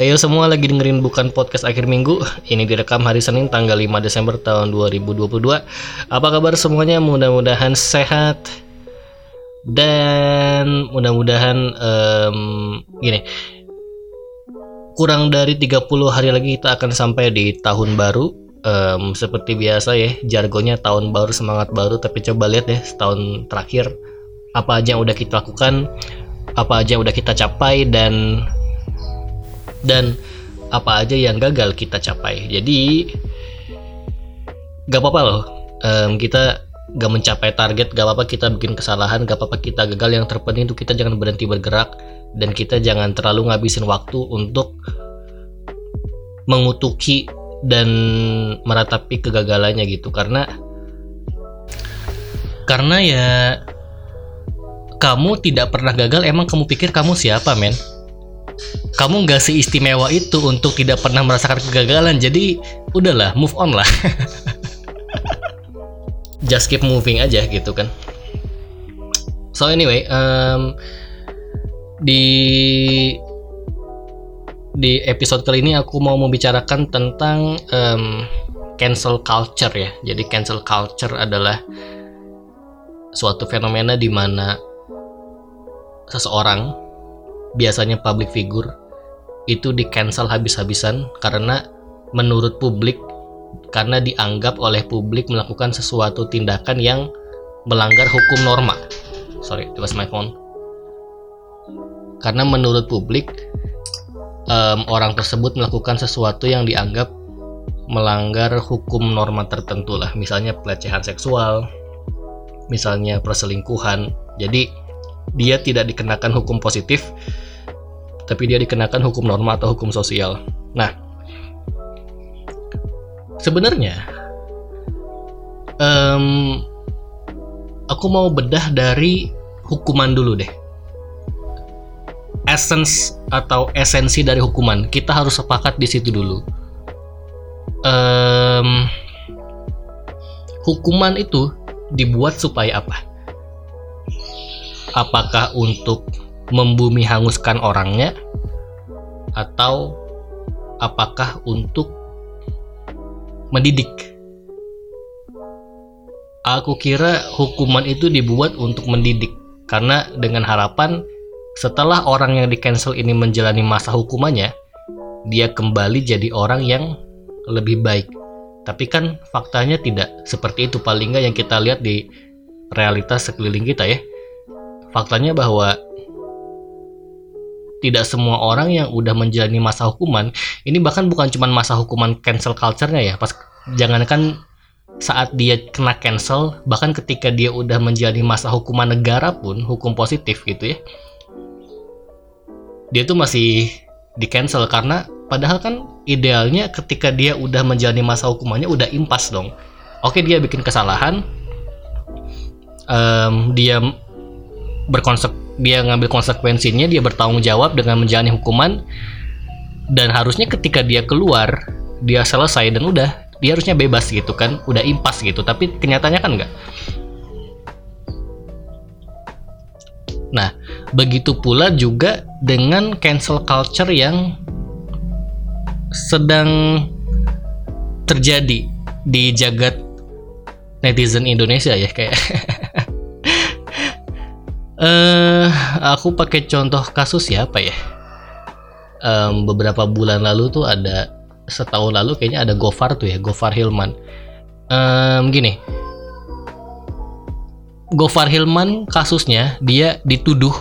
Ayo semua lagi dengerin bukan podcast akhir minggu. Ini direkam hari Senin tanggal 5 Desember tahun 2022 Apa kabar semuanya? Mudah-mudahan sehat. Dan mudah-mudahan um, Gini. Kurang dari 30 hari lagi kita akan sampai di tahun baru. Um, Seperti biasa ya Jargonnya tahun baru semangat baru. Tapi coba lihat ya setahun terakhir Apa aja yang udah kita lakukan Apa aja yang udah kita capai Dan dan apa aja yang gagal kita capai. Jadi gak apa-apa loh um, kita gak mencapai target, gak apa-apa kita bikin kesalahan, gak apa-apa kita gagal. Yang terpenting itu kita jangan berhenti bergerak dan kita jangan terlalu ngabisin waktu untuk mengutuki dan meratapi kegagalannya gitu karena karena ya kamu tidak pernah gagal emang kamu pikir kamu siapa men kamu nggak seistimewa itu untuk tidak pernah merasakan kegagalan jadi udahlah move on lah. Just keep moving aja gitu kan. So anyway um, di di episode kali ini aku mau membicarakan tentang um, cancel culture ya. Jadi cancel culture adalah suatu fenomena di mana seseorang biasanya public figure itu di cancel habis-habisan karena menurut publik karena dianggap oleh publik melakukan sesuatu tindakan yang melanggar hukum norma. Sorry, it was my phone. Karena menurut publik um, orang tersebut melakukan sesuatu yang dianggap melanggar hukum norma tertentu lah, misalnya pelecehan seksual, misalnya perselingkuhan. Jadi dia tidak dikenakan hukum positif tapi dia dikenakan hukum norma atau hukum sosial. Nah, sebenarnya um, aku mau bedah dari hukuman dulu deh. Essence atau esensi dari hukuman kita harus sepakat di situ dulu. Um, hukuman itu dibuat supaya apa? Apakah untuk membumi hanguskan orangnya atau apakah untuk mendidik? Aku kira hukuman itu dibuat untuk mendidik karena dengan harapan setelah orang yang di cancel ini menjalani masa hukumannya, dia kembali jadi orang yang lebih baik. Tapi kan faktanya tidak seperti itu paling nggak yang kita lihat di realitas sekeliling kita ya. Faktanya bahwa tidak semua orang yang udah menjalani masa hukuman ini bahkan bukan cuma masa hukuman cancel culture-nya ya pas jangankan saat dia kena cancel bahkan ketika dia udah menjalani masa hukuman negara pun hukum positif gitu ya dia tuh masih di cancel karena padahal kan idealnya ketika dia udah menjalani masa hukumannya udah impas dong. Oke dia bikin kesalahan um, dia berkonsep dia ngambil konsekuensinya dia bertanggung jawab dengan menjalani hukuman. Dan harusnya ketika dia keluar dia selesai dan udah dia harusnya bebas gitu kan udah impas gitu. Tapi kenyataannya kan enggak nah begitu pula juga dengan cancel culture yang sedang terjadi di jagat netizen Indonesia ya kayak uh, aku pakai contoh kasus ya apa ya? Um, beberapa bulan lalu tuh ada setahun lalu kayaknya ada Gofar tuh ya Gofar Hilman. Um, gini. Gofar Hilman kasusnya dia dituduh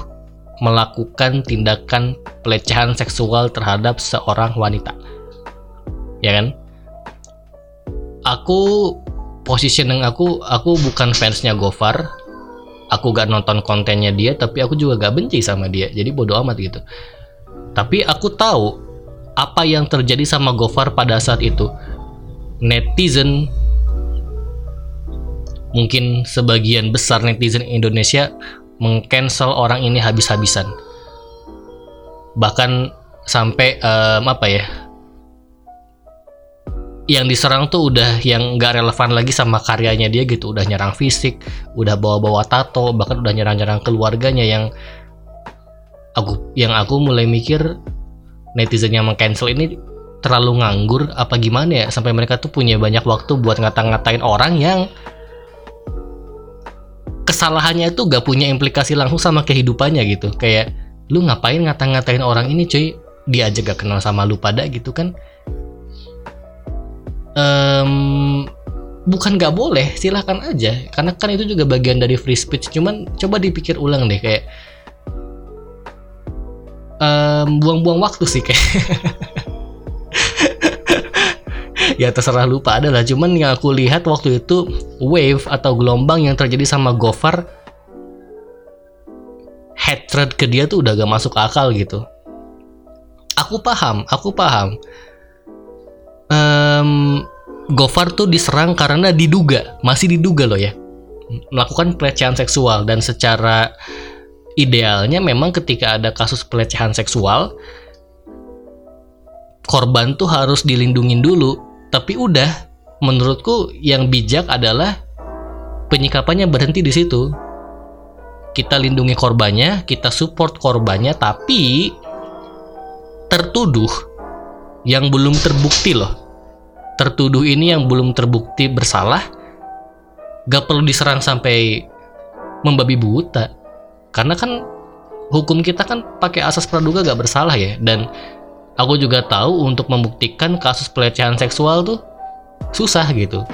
melakukan tindakan pelecehan seksual terhadap seorang wanita. Ya kan? Aku positioning aku aku bukan fansnya Gofar aku gak nonton kontennya dia tapi aku juga gak benci sama dia. Jadi bodoh amat gitu. Tapi aku tahu apa yang terjadi sama Gofar pada saat itu. Netizen mungkin sebagian besar netizen Indonesia mengcancel orang ini habis-habisan. Bahkan sampai um, apa ya yang diserang tuh udah yang nggak relevan lagi sama karyanya dia gitu. Udah nyerang fisik udah bawa-bawa tato bahkan udah nyerang-nyerang keluarganya yang aku yang aku mulai mikir netizen yang mengcancel ini terlalu nganggur apa gimana ya? Sampai mereka tuh punya banyak waktu buat ngata-ngatain orang yang kesalahannya itu gak punya implikasi langsung sama kehidupannya gitu. Kayak lu ngapain ngata-ngatain orang ini cuy? Dia aja gak kenal sama lu pada gitu kan um, bukan gak boleh silahkan aja. Karena kan itu juga bagian dari free speech. Cuman coba dipikir ulang deh kayak um, buang-buang waktu sih kayak. Ya terserah lupa adalah cuman yang aku lihat waktu itu wave atau gelombang yang terjadi sama Gofar hatred ke dia tuh udah gak masuk akal gitu. Aku paham aku paham um, Gofar tuh diserang karena diduga masih diduga loh ya melakukan pelecehan seksual. Dan secara idealnya memang ketika ada kasus pelecehan seksual korban tuh harus dilindungin dulu. Tapi udah menurutku yang bijak adalah penyikapannya berhenti di situ. Kita lindungi korbannya kita support korbannya tapi tertuduh yang belum terbukti loh. Tertuduh ini yang belum terbukti bersalah gak perlu diserang sampai membabi buta. Karena kan hukum kita kan pakai asas praduga gak bersalah ya. Dan aku juga tahu untuk membuktikan kasus pelecehan seksual tuh susah gitu.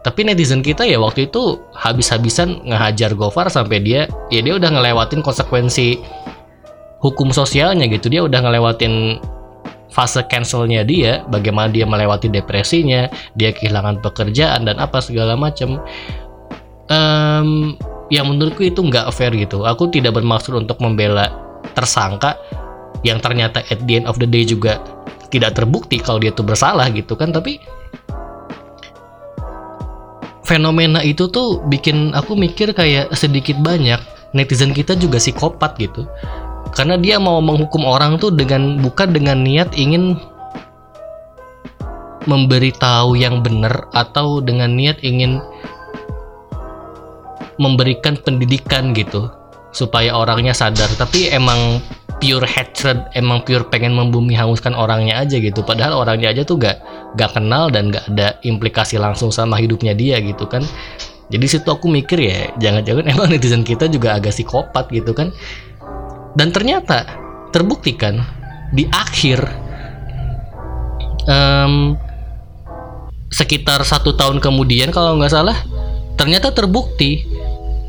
Tapi netizen kita ya waktu itu habis-habisan ngehajar Gofar sampai dia ya dia udah ngelewatin konsekuensi hukum sosialnya gitu. Dia udah ngelewatin fase cancelnya dia bagaimana dia melewati depresinya dia kehilangan pekerjaan dan apa segala macam um, yang menurutku itu nggak fair gitu. Aku tidak bermaksud untuk membela tersangka yang ternyata at the end of the day juga tidak terbukti kalau dia tuh bersalah gitu kan tapi fenomena itu tuh bikin aku mikir kayak sedikit banyak netizen kita juga psikopat gitu karena dia mau menghukum orang tuh dengan bukan dengan niat ingin memberitahu yang benar atau dengan niat ingin memberikan pendidikan gitu supaya orangnya sadar. Tapi emang pure hatred emang pure pengen membumi hanguskan orangnya aja gitu. Padahal orangnya aja tuh gak gak kenal dan gak ada implikasi langsung sama hidupnya dia gitu kan. Jadi situ aku mikir ya jangan-jangan emang netizen kita juga agak psikopat gitu kan dan ternyata terbuktikan di akhir um, sekitar satu tahun kemudian kalau nggak salah ternyata terbukti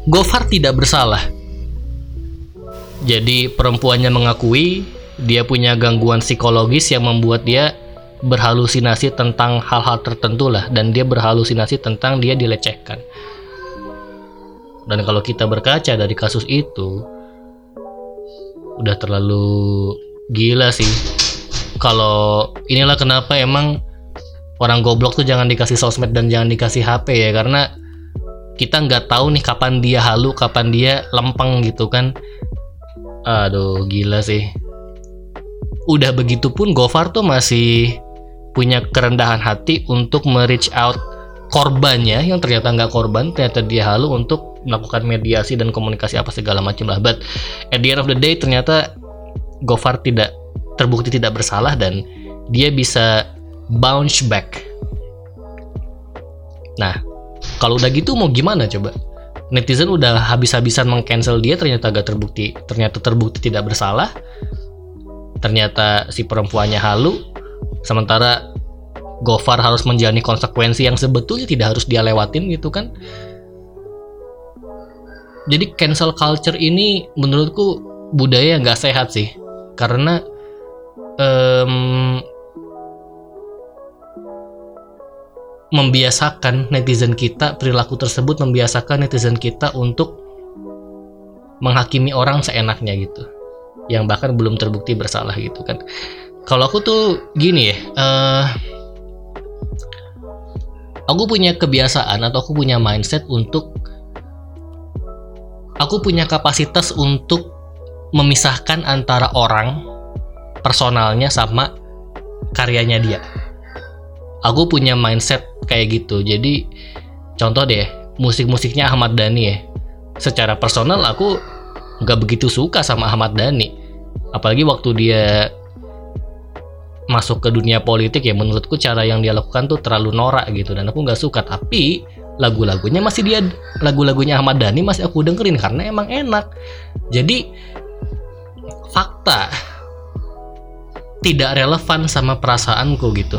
Gofar tidak bersalah jadi perempuannya mengakui dia punya gangguan psikologis yang membuat dia berhalusinasi tentang hal-hal tertentu lah dan dia berhalusinasi tentang dia dilecehkan. Dan kalau kita berkaca dari kasus itu udah terlalu gila sih. Kalau inilah kenapa emang orang goblok tuh jangan dikasih sosmed dan jangan dikasih HP ya karena kita nggak tahu nih kapan dia halu, kapan dia lempeng gitu kan Aduh, gila sih. Udah begitu pun Gofar tuh masih punya kerendahan hati untuk me-reach out korbannya yang ternyata nggak korban, ternyata dia halu untuk melakukan mediasi dan komunikasi apa segala macam lah. But at the end of the day ternyata Gofar tidak terbukti tidak bersalah dan dia bisa bounce back. Nah, kalau udah gitu mau gimana coba? netizen udah habis-habisan mengcancel dia ternyata gak terbukti ternyata terbukti tidak bersalah ternyata si perempuannya halu sementara Gofar harus menjalani konsekuensi yang sebetulnya tidak harus dia lewatin gitu kan jadi cancel culture ini menurutku budaya yang gak sehat sih. Karena um, membiasakan netizen kita perilaku tersebut membiasakan netizen kita untuk menghakimi orang seenaknya gitu. Yang bahkan belum terbukti bersalah gitu kan. Kalau aku tuh gini ya uh, aku punya kebiasaan atau aku punya mindset untuk aku punya kapasitas untuk memisahkan antara orang personalnya sama karyanya dia. Aku punya mindset kayak gitu. Jadi contoh deh musik-musiknya Ahmad Dhani ya. Secara personal aku nggak begitu suka sama Ahmad Dhani. Apalagi waktu dia masuk ke dunia politik ya menurutku cara yang dia lakukan tuh terlalu norak gitu. Dan aku nggak suka. Tapi lagu-lagunya masih dia lagu-lagunya Ahmad Dhani masih aku dengerin karena emang enak. Jadi fakta. Tidak relevan sama perasaanku gitu.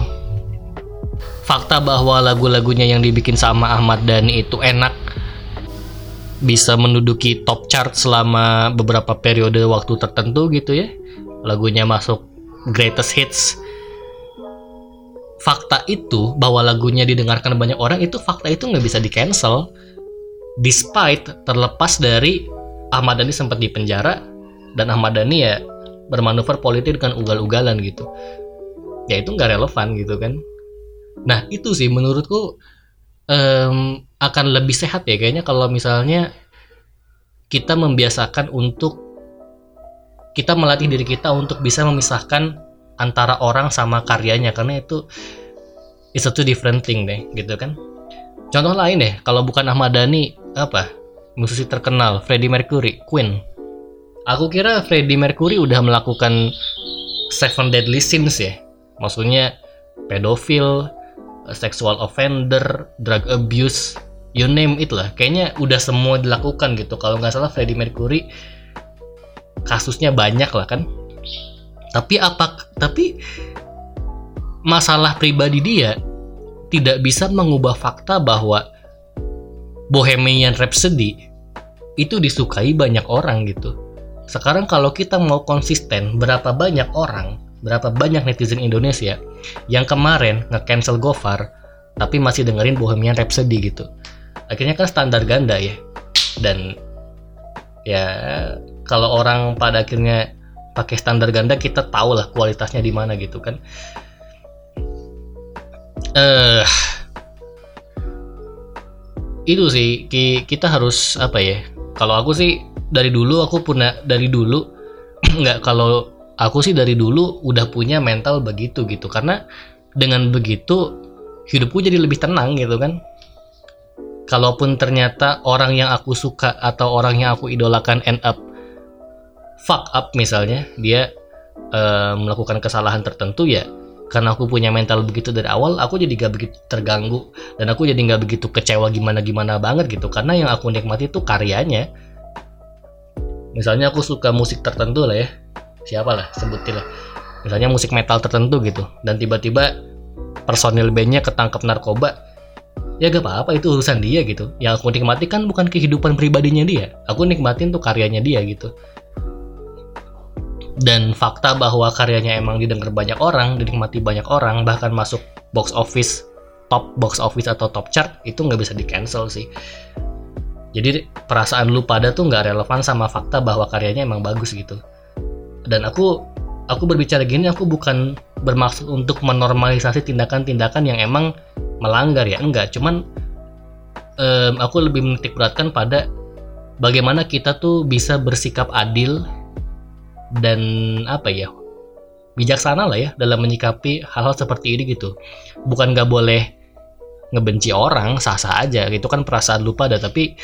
Fakta bahwa lagu-lagunya yang dibikin sama Ahmad Dhani itu enak bisa menduduki top chart selama beberapa periode waktu tertentu gitu ya. Lagunya masuk greatest hits fakta itu bahwa lagunya didengarkan banyak orang itu fakta itu nggak bisa di cancel despite terlepas dari Ahmad Dhani sempat di penjara dan Ahmad Dhani ya bermanuver politik dengan ugal-ugalan gitu. Ya itu nggak relevan gitu kan. Nah itu sih menurutku um, akan lebih sehat ya kayaknya kalau misalnya kita membiasakan untuk kita melatih diri kita untuk bisa memisahkan antara orang sama karyanya karena itu is a different thing deh gitu kan. Contoh lain deh kalau bukan Ahmad Dhani apa musisi terkenal Freddie Mercury Queen. Aku kira Freddie Mercury udah melakukan seven deadly sins ya. Maksudnya pedofil sexual offender drug abuse you name it lah. Kayaknya udah semua dilakukan gitu. Kalau nggak salah Freddie Mercury kasusnya banyak lah kan tapi apa tapi masalah pribadi dia tidak bisa mengubah fakta bahwa Bohemian Rhapsody itu disukai banyak orang gitu. Sekarang kalau kita mau konsisten berapa banyak orang berapa banyak netizen Indonesia yang kemarin nge-cancel Gofar tapi masih dengerin Bohemian Rhapsody gitu. Akhirnya kan standar ganda ya. Dan ya kalau orang pada akhirnya pakai standar ganda kita tahu lah kualitasnya di mana gitu kan. Eh uh, itu sih kita harus apa ya kalau aku sih dari dulu aku punya dari dulu nggak kalau aku sih dari dulu udah punya mental begitu gitu karena dengan begitu hidupku jadi lebih tenang gitu kan. Kalaupun ternyata orang yang aku suka atau orang yang aku idolakan end up fuck up misalnya dia uh, melakukan kesalahan tertentu ya karena aku punya mental begitu dari awal aku jadi gak begitu terganggu dan aku jadi gak begitu kecewa gimana gimana banget gitu. Karena yang aku nikmati itu karyanya. Misalnya aku suka musik tertentu lah ya. Siapa lah sebutin lah. Misalnya musik metal tertentu gitu. Dan tiba-tiba personil bandnya ketangkep narkoba. Ya gak apa-apa itu urusan dia gitu. Yang aku nikmati kan bukan kehidupan pribadinya dia. Aku nikmatin tuh karyanya dia gitu dan fakta bahwa karyanya emang didengar banyak orang, dinikmati banyak orang, bahkan masuk box office, top box office atau top chart itu nggak bisa di cancel sih. Jadi perasaan lu pada tuh nggak relevan sama fakta bahwa karyanya emang bagus gitu. Dan aku aku berbicara gini aku bukan bermaksud untuk menormalisasi tindakan-tindakan yang emang melanggar ya enggak, cuman um, aku lebih menitik beratkan pada bagaimana kita tuh bisa bersikap adil dan apa ya bijaksana lah ya dalam menyikapi hal-hal seperti ini gitu. Bukan nggak boleh ngebenci orang sah-sah aja gitu kan perasaan lupa ada tapi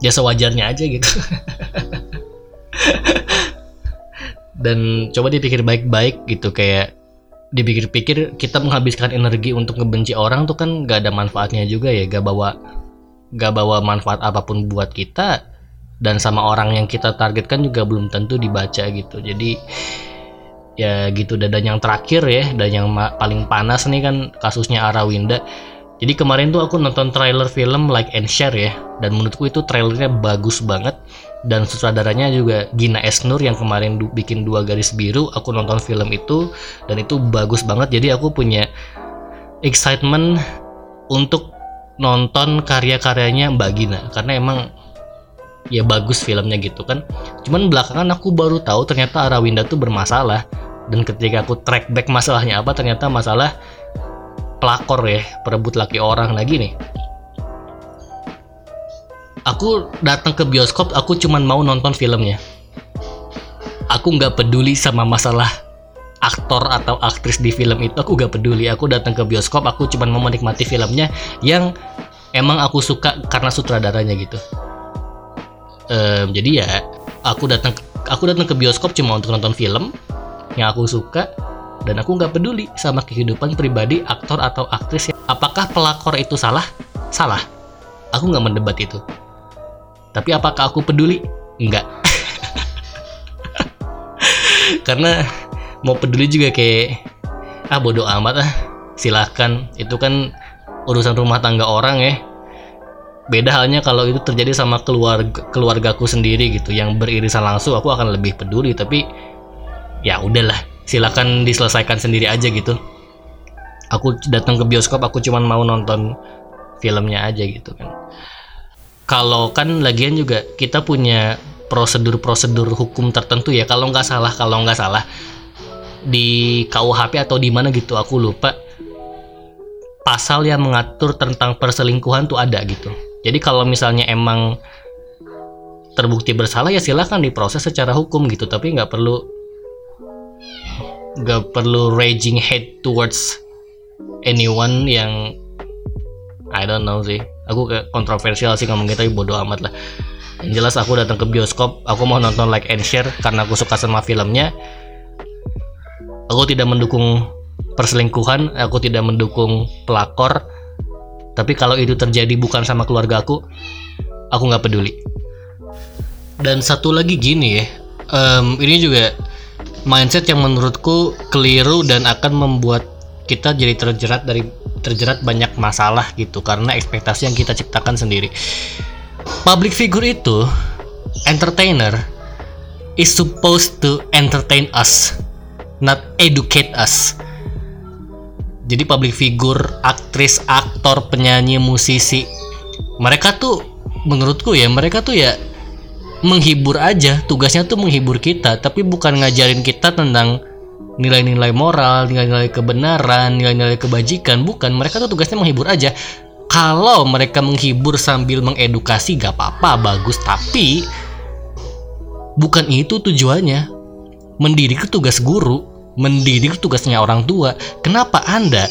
ya sewajarnya aja gitu. Dan coba dipikir baik-baik gitu kayak dipikir-pikir kita menghabiskan energi untuk ngebenci orang tuh kan gak ada manfaatnya juga ya gak bawa gak bawa manfaat apa pun buat kita dan sama orang yang kita targetkan juga belum tentu dibaca gitu. Jadi ya gitu. Dan yang terakhir ya dan yang paling panas nih kan kasusnya Arawinda. Jadi kemarin tuh aku nonton trailer film Like and Share ya. Dan menurutku itu trailernya bagus banget. Dan sutradaranya juga Gina Esnur yang kemarin du bikin dua garis biru aku nonton film itu. Dan itu bagus banget. Jadi aku punya excitement untuk nonton karya-karyanya Mbak Gina. Karena emang ya bagus filmnya gitu kan. Cuman belakangan aku baru tahu ternyata Arawinda tuh bermasalah. Dan ketika aku track back masalahnya apa ternyata masalah pelakor ya perebut laki orang lagi nih. Aku datang ke bioskop aku cuman mau nonton filmnya. Aku nggak peduli sama masalah aktor atau aktris di film itu aku gak peduli. Aku datang ke bioskop aku cuman mau menikmati filmnya yang emang aku suka karena sutradaranya gitu um, jadi ya aku datang aku datang ke bioskop cuma untuk nonton film yang aku suka dan aku nggak peduli sama kehidupan pribadi aktor atau aktris. Apakah pelakor itu salah? Salah. Aku nggak mendebat itu. Tapi apakah aku peduli? Enggak karena mau peduli juga kayak ah bodoh amat ah silahkan. Itu kan urusan rumah tangga orang ya beda halnya kalau itu terjadi sama keluarga keluargaku sendiri gitu yang beririsan langsung aku akan lebih peduli tapi ya udahlah silakan diselesaikan sendiri aja gitu. Aku datang ke bioskop aku cuman mau nonton filmnya aja gitu kan. Kalau kan lagian juga kita punya prosedur-prosedur hukum tertentu ya kalau nggak salah kalau nggak salah di KUHP atau di mana gitu aku lupa pasal yang mengatur tentang perselingkuhan tuh ada gitu jadi kalau misalnya emang terbukti bersalah ya silahkan diproses secara hukum gitu. Tapi nggak perlu nggak perlu raging hate towards anyone yang I don't know sih. Aku kayak kontroversial sih ngomong gitu tapi bodo amat lah. Yang jelas aku datang ke bioskop aku mau nonton like and share karena aku suka sama filmnya. Aku tidak mendukung perselingkuhan aku tidak mendukung pelakor tapi kalau itu terjadi bukan sama keluarga aku aku nggak peduli dan satu lagi gini ya um, ini juga mindset yang menurutku keliru dan akan membuat kita jadi terjerat dari terjerat banyak masalah gitu karena ekspektasi yang kita ciptakan sendiri. Public figure itu entertainer is supposed to entertain us, not educate us. Jadi public figure, aktris, aktor, penyanyi, musisi, mereka tuh menurutku ya mereka tuh ya menghibur aja. Tugasnya tuh menghibur kita tapi bukan ngajarin kita tentang nilai-nilai moral nilai-nilai kebenaran nilai-nilai kebajikan. Bukan mereka tuh tugasnya menghibur aja. Kalau mereka menghibur sambil mengedukasi gak apa-apa bagus. Tapi bukan itu tujuannya. Mendidik tugas guru mendidik tugasnya orang tua kenapa anda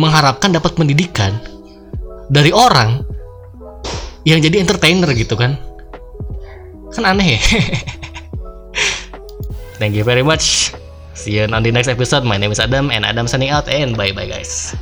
mengharapkan dapat pendidikan dari orang yang jadi entertainer gitu kan? Kan aneh ya. Thank you very much. See you on the next episode. My name is Adam and Adam signing out and bye bye guys